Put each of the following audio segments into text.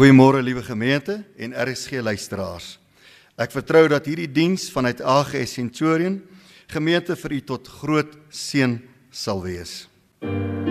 Goeiemôre liewe gemeente en RSG luisteraars. Ek vertrou dat hierdie diens vanuit AGS Centurion gemeente vir u tot groot seën sal wees. Ons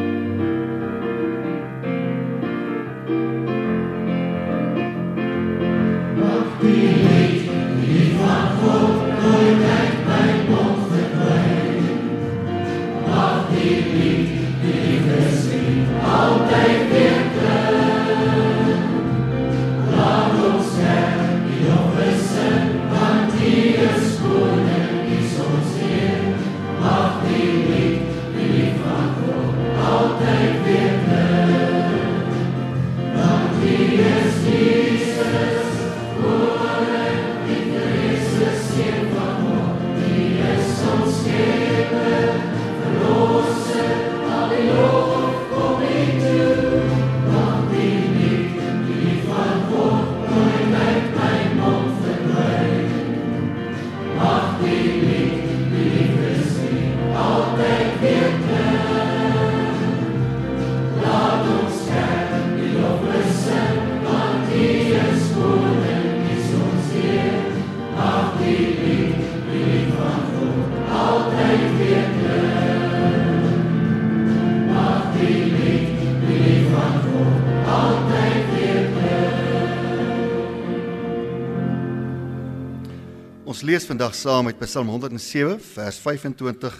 lees vandag saam uit Psalm 107 vers 25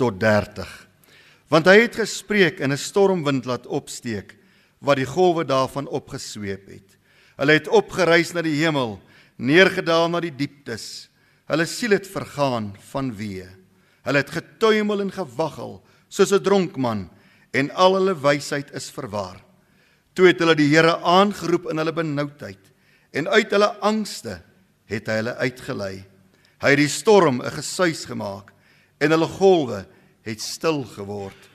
tot 30. Want hy het gespreek en 'n stormwind laat opsteek wat die golwe daarvan opgesweep het. Hulle het opgereis na die hemel, neergedaal na die dieptes. Hulle siel het vergaan van wee. Hulle het getuimel en gewaggel soos 'n dronkman en al hulle wysheid is verwar. Toe het hulle die Here aangeroep in hulle benoudheid en uit hulle angste het hy hulle uitgelei. Hy het die storm 'n gesuis gemaak en hulle golwe het stil geword.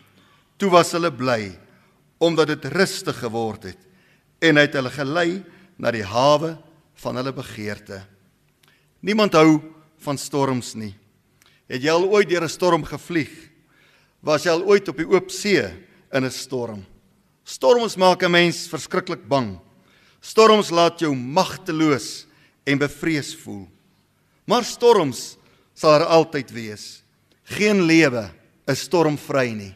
Toe was hulle bly omdat dit rustig geword het en hy het hulle gelei na die hawe van hulle begeerte. Niemand hou van storms nie. Het jy al ooit deur 'n storm gevlieg? Was jy al ooit op die oop see in 'n storm? Storms maak 'n mens verskriklik bang. Storms laat jou magteloos en bevrees voel. Maar storms sal er altyd wees. Geen lewe is stormvry nie.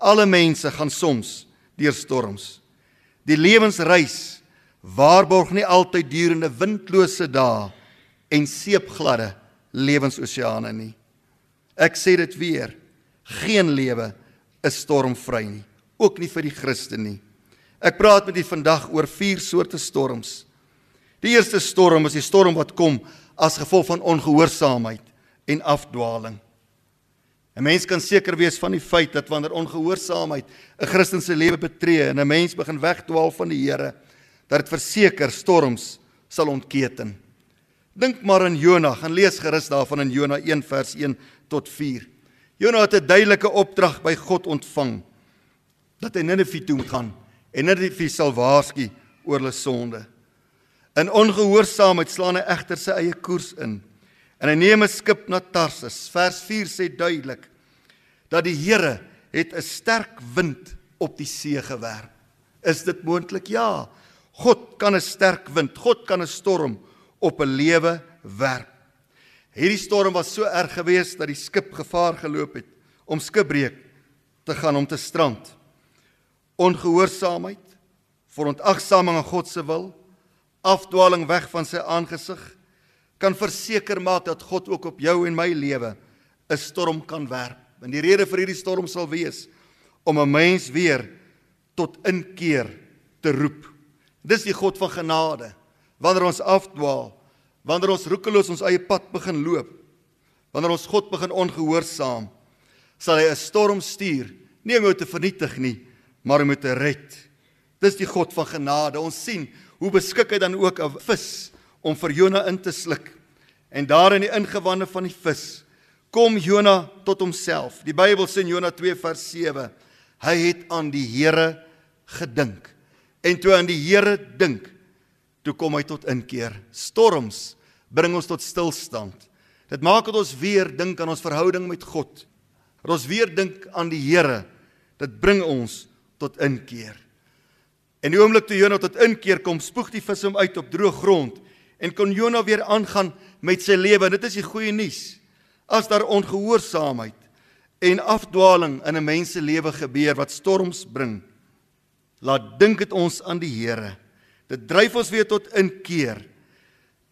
Alle mense gaan soms deur storms. Die lewensreis waarborg nie altyd durende windlose dae en seepgladde lewensoseane nie. Ek sê dit weer, geen lewe is stormvry nie, ook nie vir die Christen nie. Ek praat met u vandag oor vier soorte storms. Die eerste storm is die storm wat kom as gevolg van ongehoorsaamheid en afdwaling. 'n Mens kan seker wees van die feit dat wanneer ongehoorsaamheid 'n Christen se lewe betree en 'n mens begin wegdwaal van die Here, dat dit verseker storms sal ontketen. Dink maar aan Jonah, gaan lees gerus daarvan in Jonah 1 vers 1 tot 4. Jonah het 'n duidelike opdrag by God ontvang dat hy Ninive toe moet gaan en Ninive sal waarsku oor hulle sonde. In ongehoorsaamheid slaan hy egter sy eie koers in. En hy neem 'n skip na Tarsus. Vers 4 sê duidelik dat die Here het 'n sterk wind op die see gewerp. Is dit moontlik? Ja. God kan 'n sterk wind, God kan 'n storm op 'n lewe werp. Hierdie storm was so erg geweest dat die skip gevaar geloop het om skipbreek te gaan om te strand. Ongehoorsaamheid, verontagsaming aan God se wil, afdwaling weg van sy aangesig kan verseker maak dat God ook op jou en my lewe 'n storm kan werp. En die rede vir hierdie storm sal wees om 'n mens weer tot inkeer te roep. Dis die God van genade. Wanneer ons afdwaal, wanneer ons roekeloos ons eie pad begin loop, wanneer ons God begin ongehoorsaam, sal hy 'n storm stuur, nie om jou te vernietig nie, maar om jou te red. Dis die God van genade. Ons sien hoe beskik hy dan ook 'n vis om vir Jona in te sluk. En daar in die ingewande van die vis kom Jona tot homself. Die Bybel sê in Jona 2 vers 7, hy het aan die Here gedink. En toe aan die Here dink, toe kom hy tot inkeer. Storms bring ons tot stilstand. Dit maak dat ons weer dink aan ons verhouding met God. Dat ons weer dink aan die Here. Dit bring ons tot inkeer. En die oomblik toe Jona tot inkeer kom, spoeg die vis hom uit op droë grond en kon Jona weer aangaan met sy lewe. Dit is die goeie nuus. As daar ongehoorsaamheid en afdwaling in 'n mens se lewe gebeur wat storms bring, laat dink dit ons aan die Here. Dit dryf ons weer tot inkeer.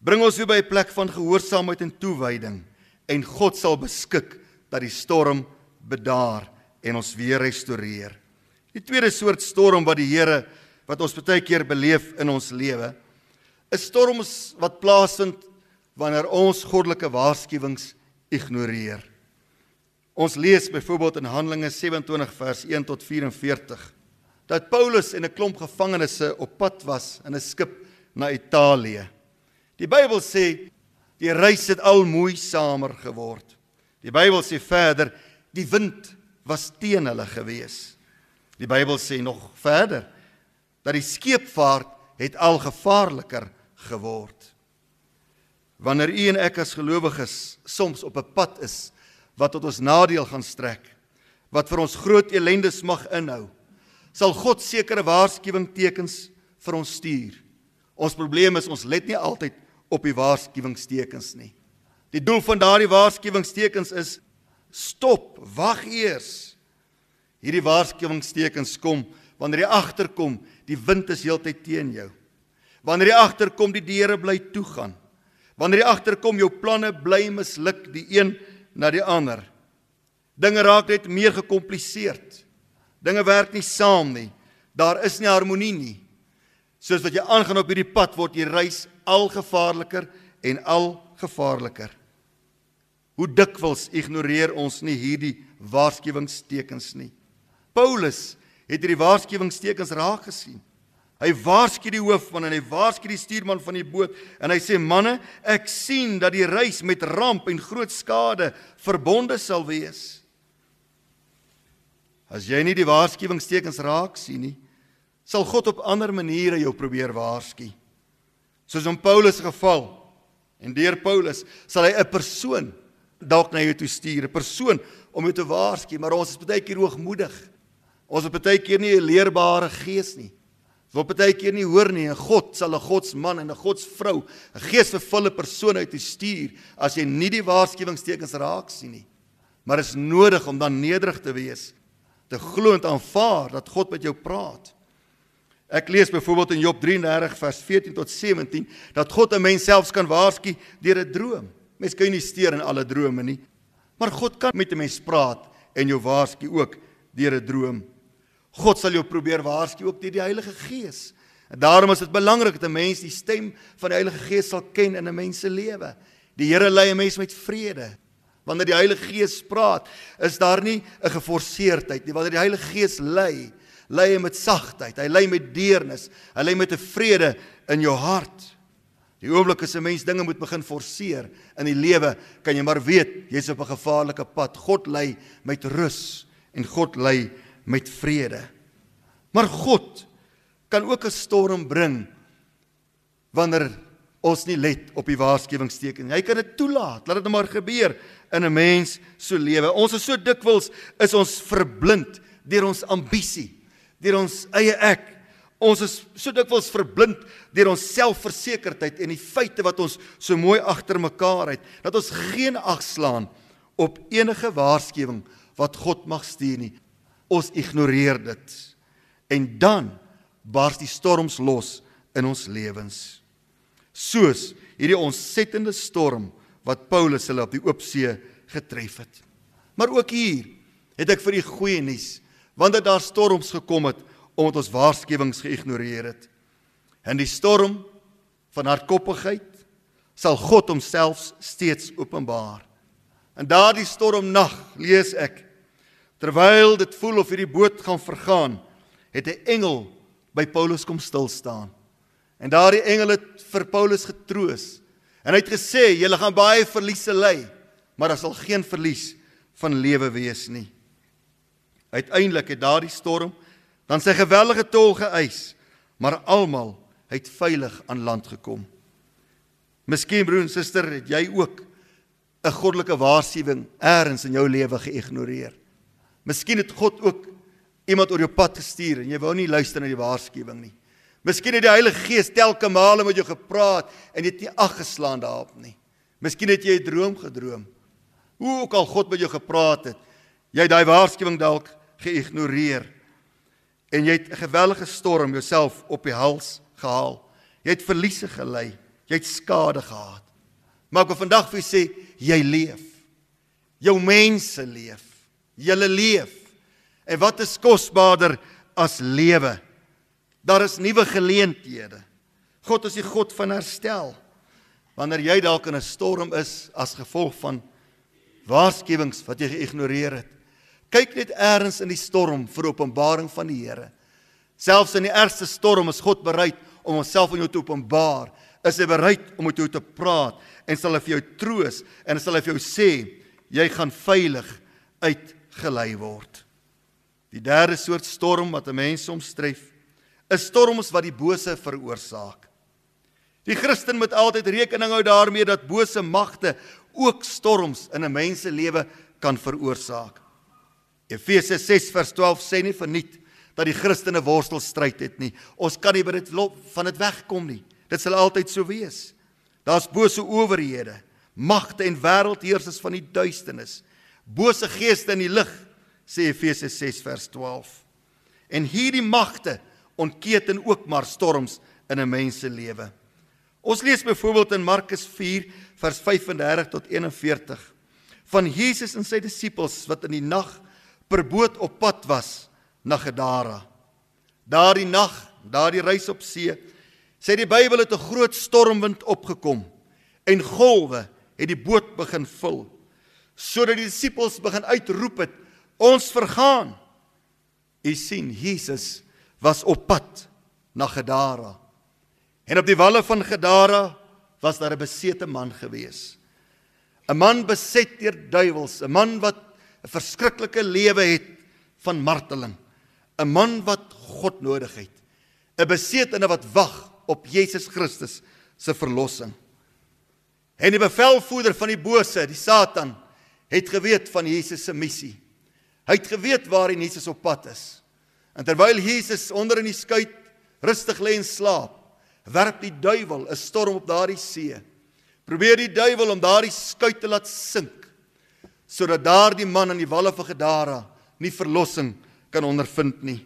Bring ons weer by 'n plek van gehoorsaamheid en toewyding en God sal beskik dat die storm bedaar en ons weer restoreer. Die tweede soort storm wat die Here wat ons baie keer beleef in ons lewe, is storms wat plaasvind wanneer ons goddelike waarskuwings ignoreer. Ons lees byvoorbeeld in Handelinge 27 vers 1 tot 44 dat Paulus en 'n klomp gevangenes op pad was in 'n skip na Italië. Die Bybel sê die reis het al moeisamer geword. Die Bybel sê verder die wind was teen hulle gewees. Die Bybel sê nog verder dat die skeepvaart het al gevaarliker geword. Wanneer u en ek as gelowiges soms op 'n pad is wat tot ons nadeel gaan strek, wat vir ons groot ellendes mag inhou, sal God sekere waarskuwingstekens vir ons stuur. Ons probleem is ons let nie altyd op die waarskuwingstekens nie. Die doel van daardie waarskuwingstekens is stop, wag eers. Hierdie waarskuwingstekens kom wanneer jy agterkom, die wind is heeltyd teen jou. Wanneer jy agterkom die deure bly toegaan. Wanneer jy agterkom jou planne bly misluk die een na die ander. Dinge raak net meer gekompliseerd. Dinge werk nie saam nie. Daar is nie harmonie nie. Soos wat jy aangaan op hierdie pad word die reis al gevaarliker en al gevaarliker. Hoe dikwels ignoreer ons nie hierdie waarskuwingstekens nie. Paulus het hierdie waarskuwingstekens raak gesien. Hy waarsku die hoofman en hy waarsku die stuurman van die boot en hy sê manne, ek sien dat die reis met ramp en groot skade verbonde sal wees. As jy nie die waarskuwingstekens raak sien nie, sal God op ander maniere jou probeer waarsku. Soos in Paulus geval. En deur Paulus sal hy 'n persoon dalk na jou toe stuur, 'n persoon om jou te waarsku, maar ons is baie keer hoogmoedig. Ons het baie keer nie 'n leerbare gees nie. Ons wil baie keer nie hoor nie, 'n God sal 'n Godsman en 'n Godsvrou, 'n geesvervulle persoon uit te stuur as jy nie die waarskuwingstekens raak sien nie. Maar is nodig om dan nederig te wees te glo en aanvaar dat God met jou praat. Ek lees byvoorbeeld in Job 33 vers 14 tot 17 dat God 'n mens selfs kan waarsku deur 'n droom. Mens kan nie steur in alle drome nie, maar God kan met 'n mens praat en jou waarsku ook deur 'n droom. God sal jou probeer waarsku ook deur die Heilige Gees. En daarom is dit belangrik dat 'n mens die stem van die Heilige Gees sal ken in 'n mens se lewe. Die Here lei 'n mens met vrede. Wanneer die Heilige Gees praat, is daar nie 'n geforseerdheid nie. Wanneer die Heilige Gees lei, lei hy met sagtheid. Hy lei met deernis. Hy lei met 'n vrede in jou hart. Die oomblik as 'n mens dinge moet begin forceer in die lewe, kan jy maar weet jy's op 'n gevaarlike pad. God lei met rus en God lei met vrede. Maar God kan ook 'n storm bring wanneer ons nie let op die waarskuwingsteken. Hy kan dit toelaat. Laat dit net maar gebeur in 'n mens se lewe. Ons is so dikwels is ons verblind deur ons ambisie, deur ons eie ek. Ons is so dikwels verblind deur ons selfversekerdheid en die feite wat ons so mooi agter mekaar het dat ons geen ag slaan op enige waarskuwing wat God mag stuur nie. Ons ignoreer dit. En dan bars die storms los in ons lewens. Soos hierdie ontsettende storm wat Paulus hulle op die oop see getref het. Maar ook hier het ek vir u goeie nuus, want dit daar storms gekom het omdat ons waarskuwings geïgnoreer het. En die storm van hardkoppigheid sal God homself steeds openbaar. In daardie stormnag lees ek terwyl dit voel of hierdie boot gaan vergaan, het 'n engel by Paulus kom stil staan. En daardie engel het vir Paulus getroos En hy het gesê julle gaan baie verliese ly, maar daar sal geen verlies van lewe wees nie. Uiteindelik het daardie storm dan sy geweldige tol geëis, maar almal het veilig aan land gekom. Miskien broer en suster, het jy ook 'n goddelike waarskuwing eers in jou lewe geïgnoreer. Miskien het God ook iemand oor jou pad gestuur en jy wou nie luister na die waarskuwing nie. Miskien het die Heilige Gees telke male met jou gepraat en jy het nie ag geslaan daarop nie. Miskien het jy 'n droom gedroom. Hoe ook al God met jou gepraat het, jy het daai waarskuwing dalk geïgnoreer. En jy het 'n gewellige storm jouself op die hals gehaal. Jy het verliese gely. Jy het skade gehad. Maar ek wil vandag vir jou sê, jy leef. Jou mense leef. Julle leef. En wat is kosbaarder as lewe? Daar is nuwe geleenthede. God is die God van herstel. Wanneer jy dalk in 'n storm is as gevolg van waarskuwings wat jy geïgnoreer het, kyk net eers in die storm vir openbaring van die Here. Selfs in die ergste storm is God bereid om homself aan jou te openbaar. Is hy bereid om met jou te praat en sal hy vir jou troos en sal hy vir jou sê jy gaan veilig uitgelei word. Die derde soort storm wat 'n mens soms tref, is storms wat die bose veroorsaak. Die Christen moet altyd rekening hou daarmee dat bose magte ook storms in 'n mens se lewe kan veroorsaak. Efesië 6:12 sê nie verniet dat die Christene worstelstryd het nie. Ons kan nie by dit van dit wegkom nie. Dit sal altyd so wees. Daar's bose owerhede, magte en wêreldheersers van die duisternis, bose geeste in die lig, sê Efesië 6:12. En hierdie magte ontketen ook maar storms in 'n mens se lewe. Ons lees byvoorbeeld in Markus 4 vers 35 tot 41 van Jesus en sy disippels wat in die nag per boot op pad was na Gadara. Daardie nag, daardie reis op see, sê die Bybel het 'n groot stormwind opgekom en golwe het die boot begin vul sodat die disippels begin uitroep het ons vergaan. U sien Jesus was op pad na Gadara. En op die walle van Gadara was daar 'n besete man gewees. 'n Man beset deur duiwels, 'n man wat 'n verskriklike lewe het van marteling. 'n Man wat God nodig het. 'n Besetene wat wag op Jesus Christus se verlossing. En die bevelvoerder van die bose, die Satan, het geweet van Jesus se missie. Hy het geweet waar Jesus op pad is. En terwyl Jesus onder in die skuit rustig lê en slaap, werp die duiwel 'n storm op daardie see. Probeer die duiwel om daardie skuit te laat sink sodat daardie man aan die walle van Gadara nie verlossing kan ondervind nie.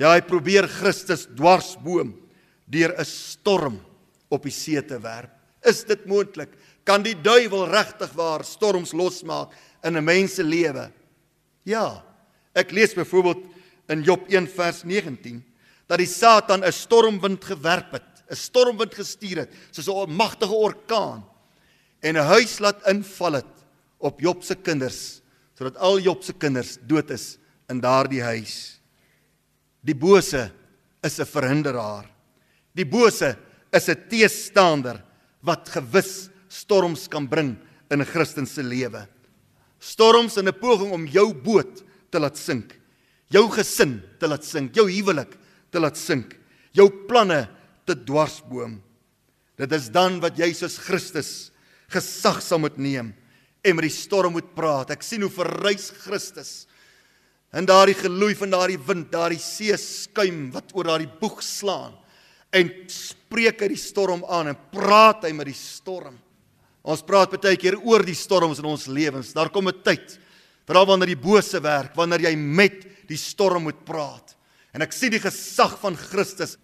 Ja, hy probeer Christus dwarsboom deur 'n storm op die see te werp. Is dit moontlik? Kan die duiwel regtig waar storms losmaak in 'n mens se lewe? Ja. Ek lees byvoorbeeld in Job 1 vers 19 dat die Satan 'n stormwind gewerp het, 'n stormwind gestuur het, soos 'n magtige orkaan en 'n huis laat inval het op Job se kinders, sodat al Job se kinders dood is in daardie huis. Die bose is 'n verhinderaar. Die bose is 'n teestander wat gewis storms kan bring in 'n Christen se lewe. Storms in 'n poging om jou boot te laat sink jou gesin te laat sink, jou huwelik te laat sink, jou planne te dwarsboom. Dit is dan wat jy soos Christus gesag sal moet neem en met die storm moet praat. Ek sien hoe verrys Christus in daardie geloei van daardie wind, daardie see skuim wat oor daardie boeg slaan en spreek hy die storm aan en praat hy met die storm. Ons praat baie keer oor die storms in ons lewens. Daar kom 'n tyd veral wanneer die bose werk, wanneer jy met die storm moet praat. En ek sien die gesag van Christus.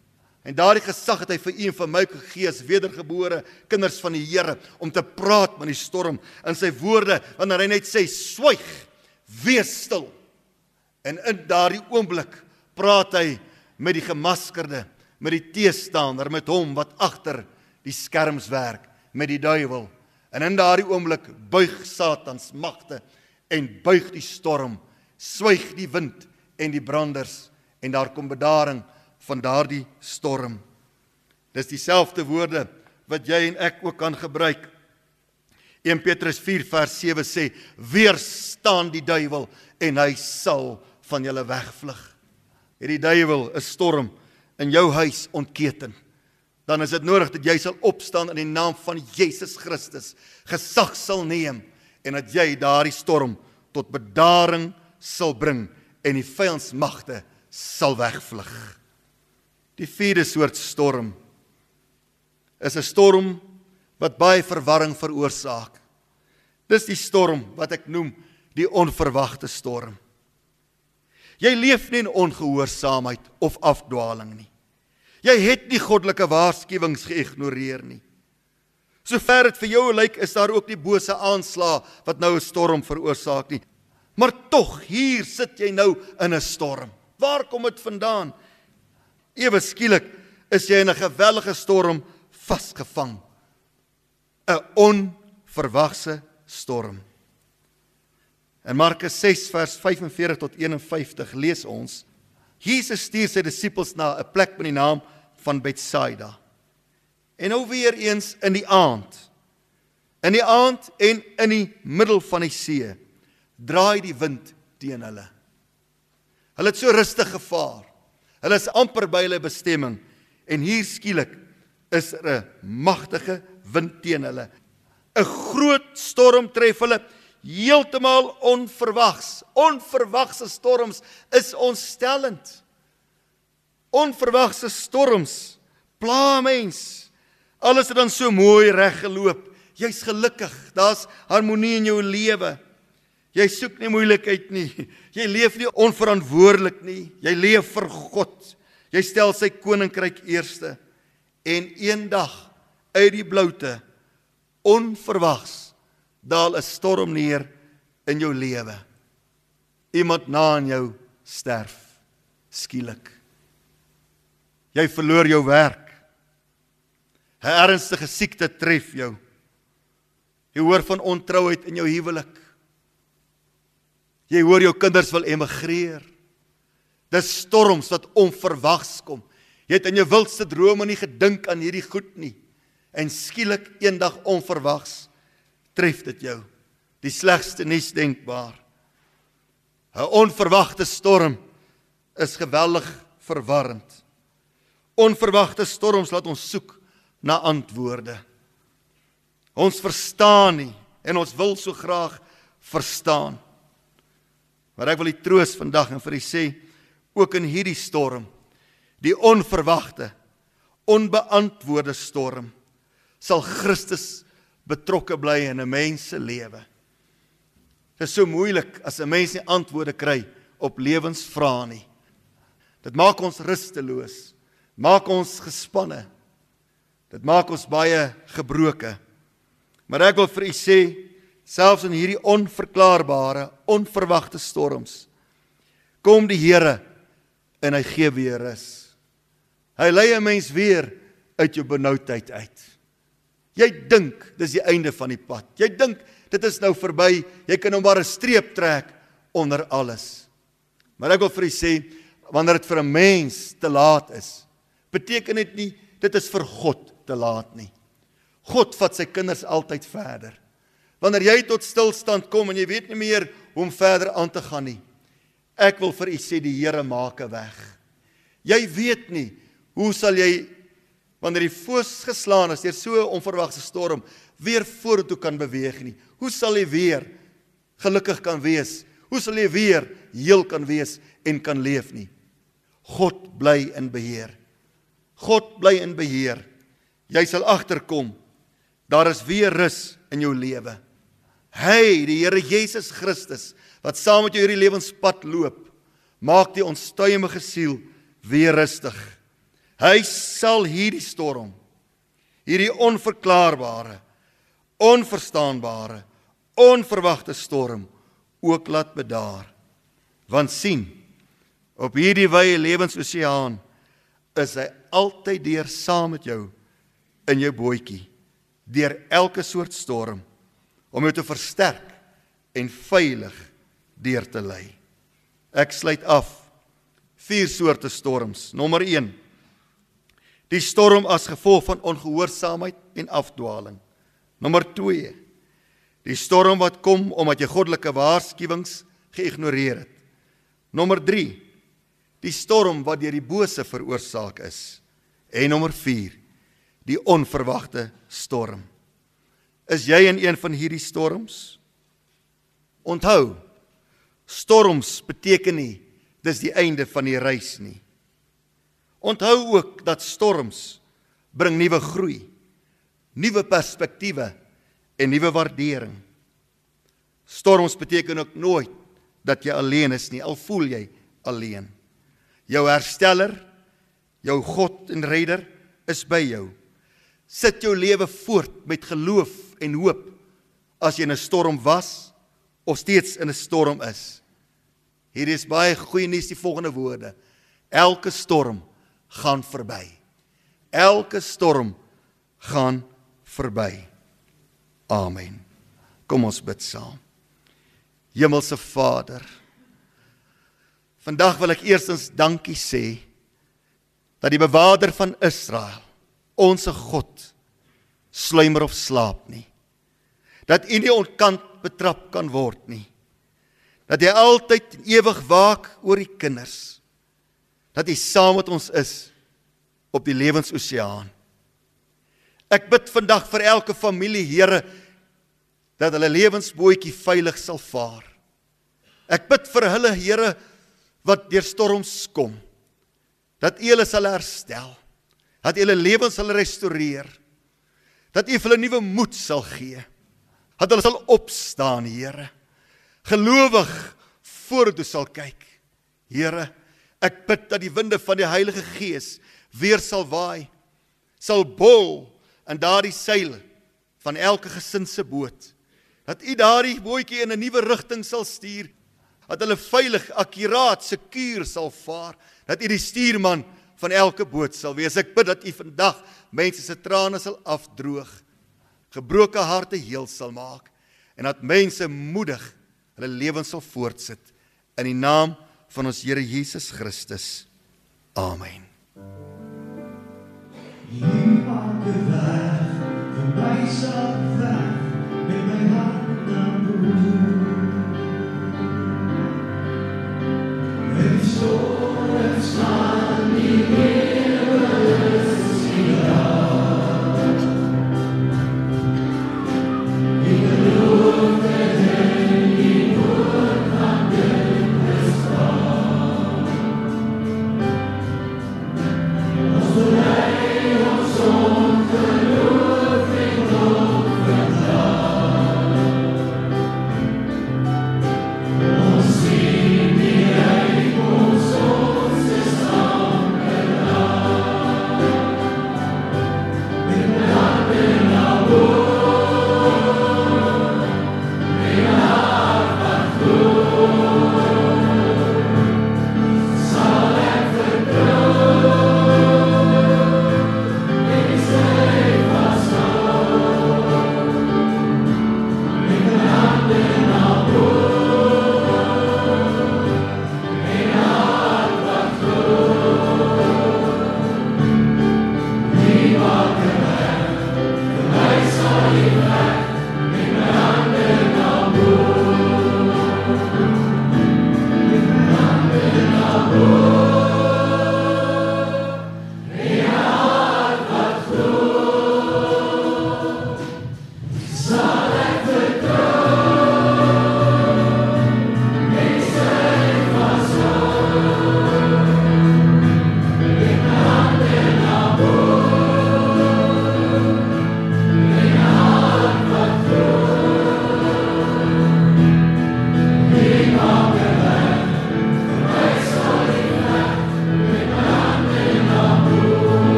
En daardie gesag het hy vir u en vir my gegee as wedergebore kinders van die Here om te praat met die storm in sy woorde wanneer hy net sê swyg, wees stil. En in daardie oomblik praat hy met die gemaskerde, met die teestander, met hom wat agter die skerms werk, met die duiwel. En in daardie oomblik buig Satans magte en buig die storm, swyg die wind en die branders en daar kom bedaring van daardie storm. Dis dieselfde woorde wat jy en ek ook kan gebruik. 1 Petrus 4 vers 7 sê: "Weerstaan die duiwel en hy sal van julle wegvlug." Hierdie duiwel, 'n storm in jou huis ontketen. Dan is dit nodig dat jy sal opstaan in die naam van Jesus Christus, gesag sal neem en dat jy daardie storm tot bedaring sal bring en die vyandsmagte sal wegvlug. Die vierde soort storm is 'n storm wat baie verwarring veroorsaak. Dis die storm wat ek noem die onverwagte storm. Jy leef nie in ongehoorsaamheid of afdwaling nie. Jy het nie goddelike waarskuwings geïgnoreer nie. Sover dit vir jou lyk, is daar ook nie bose aanslae wat nou 'n storm veroorsaak nie. Maar tog, hier sit jy nou in 'n storm. Waar kom dit vandaan? Ewe skielik is jy in 'n gewellige storm vasgevang. 'n Onverwagse storm. In Markus 6 vers 45 tot 51 lees ons: Jesus stuur sy disippels na 'n plek met die naam van Betsaida. En nou weer eens in die aand. In die aand en in die middel van die see draai die wind teen hulle. Hulle het so rustig gevaar. Hulle is amper by hulle bestemming en hier skielik is er 'n magtige wind teen hulle. 'n Groot storm tref hulle heeltemal onverwags. Onverwagse storms is ontstellend. Onverwagse storms pla mens. Alles het dan so mooi reg geloop. Jy's gelukkig. Daar's harmonie in jou lewe. Jy soek nie moeilikheid nie. Jy leef nie onverantwoordelik nie. Jy leef vir God. Jy stel sy koninkryk eerste. En eendag uit die bloute onverwags daal 'n storm neer in jou lewe. Iemand na aan jou sterf skielik. Jy verloor jou werk. 'n Ernstige siekte tref jou. Jy hoor van ontrouheid in jou huwelik. Jy hoor jou kinders wil emigreer. Dis storms wat onverwags kom. Jy het in jou wildste drome nie gedink aan hierdie goed nie. En skielik eendag onverwags tref dit jou. Die slegste nuus denkbaar. 'n Onverwagte storm is geweldig verwarrend. Onverwagte storms laat ons soek na antwoorde. Ons verstaan nie en ons wil so graag verstaan. Maar ek wil u troos vandag en vir u sê ook in hierdie storm, die onverwagte, onbeantwoorde storm, sal Christus betrokke bly in 'n mens se lewe. Dit is so moeilik as 'n mens nie antwoorde kry op lewensvrae nie. Dit maak ons rusteloos, maak ons gespanne. Dit maak ons baie gebroke. Maar ek wil vir u sê selfs in hierdie onverklaarbare, onverwagte storms kom die Here en hy gee weer rus. Hy lei 'n mens weer uit jou benoudheid uit. Jy dink dis die einde van die pad. Jy dink dit is nou verby. Jy kan nou maar 'n streep trek onder alles. Maar ek wil vir u sê wanneer dit vir 'n mens te laat is, beteken dit nie dit is vir God te laat nie. God vat sy kinders altyd verder. Wanneer jy tot stilstand kom en jy weet nie meer hoe om verder aan te gaan nie. Ek wil vir u sê die Here maak 'n weg. Jy weet nie hoe sal jy wanneer die foos geslaan is deur so 'n onverwagse storm weer vorentoe kan beweeg nie. Hoe sal jy weer gelukkig kan wees? Hoe sal jy weer heel kan wees en kan leef nie? God bly in beheer. God bly in beheer. Jy sal agterkom. Daar is weer rus in jou lewe. Hy, die Here Jesus Christus, wat saam met jou hierdie lewenspad loop, maak die onstuimige siel weer rustig. Hy sal hierdie storm, hierdie onverklaarbare, onverstaanbare, onverwagte storm ook laat bedaar. Want sien, op hierdie wye lewensoseaan is hy altyd deur saam met jou in jou bootjie deur elke soort storm om jou te versterk en veilig deur te lei. Ek sluit af vier soorte storms. Nommer 1. Die storm as gevolg van ongehoorsaamheid en afdwaling. Nommer 2. Die storm wat kom omdat jy goddelike waarskuwings geïgnoreer het. Nommer 3. Die storm wat deur die bose veroorsaak is. En nommer 4. Die onverwagte storm. Is jy in een van hierdie storms? Onthou, storms beteken nie dis die einde van die reis nie. Onthou ook dat storms bring nuwe groei, nuwe perspektiewe en nuwe waardering. Storms beteken ook nooit dat jy alleen is nie, al voel jy alleen. Jou hersteller, jou God en redder is by jou. Sit jou lewe voort met geloof en hoop as jy in 'n storm was of steeds in 'n storm is. Hier is baie goeie nuus die volgende woorde. Elke storm gaan verby. Elke storm gaan verby. Amen. Kom ons bid saam. Hemelse Vader, vandag wil ek eerstens dankie sê dat die bewaarder van Israel, onsse God, sluimer of slaap nie. Dat U nie ontkant betrap kan word nie. Dat hy altyd ewig waak oor die kinders. Dat hy saam met ons is op die lewensoseaan. Ek bid vandag vir elke familie, Here, dat hulle lewensbootjie veilig sal vaar. Ek bid vir hulle, Here, wat deur storms kom, dat U hulle sal herstel, dat U hulle lewens sal restoreer, dat U hulle nuwe moed sal gee, dat hulle sal opstaan, Here, gelowig vorentoe sal kyk. Here, ek bid dat die winde van die Heilige Gees weer sal waai, sal bol in daardie seile van elke gesin se boot. Dat U daardie bootjie in 'n nuwe rigting sal stuur, dat hulle veilig, akkuraat, sekuur sal vaar, dat U die stuurman van elke boot sal wees. Ek bid dat U vandag mense se trane sal afdroog, gebroke harte heel sal maak en dat mense moedig hulle lewens sal voortsit in die naam van ons Here Jesus Christus. Amen. Hier maak 'n weg vir my sal weg met my hart aan bo. En storm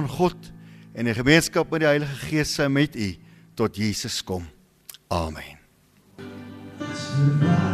van God en die gemeenskap met die Heilige Gees sy met u tot Jesus kom. Amen. boord.